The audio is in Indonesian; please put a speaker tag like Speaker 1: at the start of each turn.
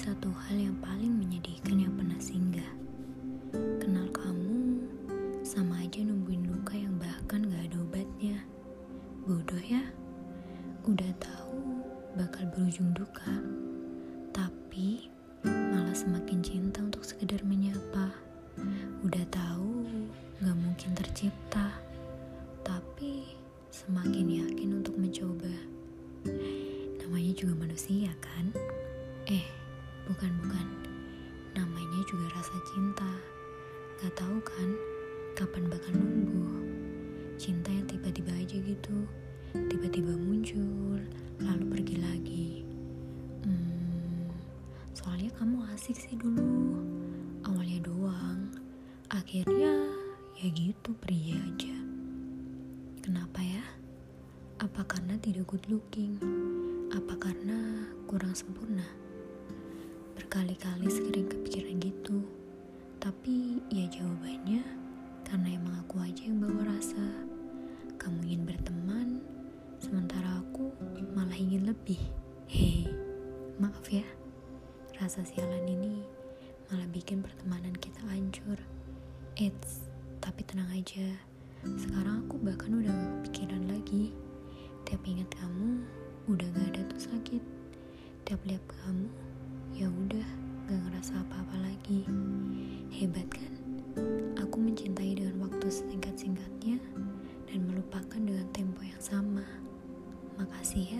Speaker 1: satu hal yang paling menyedihkan yang pernah singgah. Kenal kamu sama aja nungguin luka yang bahkan gak ada obatnya. Bodoh ya, udah tahu bakal berujung duka, tapi malah semakin cinta untuk sekedar menyapa. Udah tahu gak mungkin tercipta, tapi semakin yakin untuk mencoba. Namanya juga manusia kan? Eh, bukan bukan. Namanya juga rasa cinta. Gak tahu kan kapan bakal numbuh. Cinta yang tiba-tiba aja gitu, tiba-tiba muncul, lalu pergi lagi. Hmm, soalnya kamu asik sih dulu. Awalnya doang, akhirnya ya gitu pergi aja. Kenapa ya? Apa karena tidak good looking? Apa karena kurang sempurna? Berkali-kali sering kepikiran gitu. Tapi ya jawabannya karena emang aku aja yang bawa rasa. Kamu ingin berteman, sementara aku malah ingin lebih. Hehe, maaf ya. Rasa sialan ini malah bikin pertemanan kita hancur. Eits, tapi tenang aja. Sekarang aku bahkan udah gak kepikiran lagi. Tiap ingat kamu, udah gak ada tuh sakit. Tiap lihat kamu, ya udah gak ngerasa apa-apa lagi. Hebat kan? Aku mencintai dengan waktu setingkat singkatnya dan melupakan dengan tempo yang sama. Makasih ya.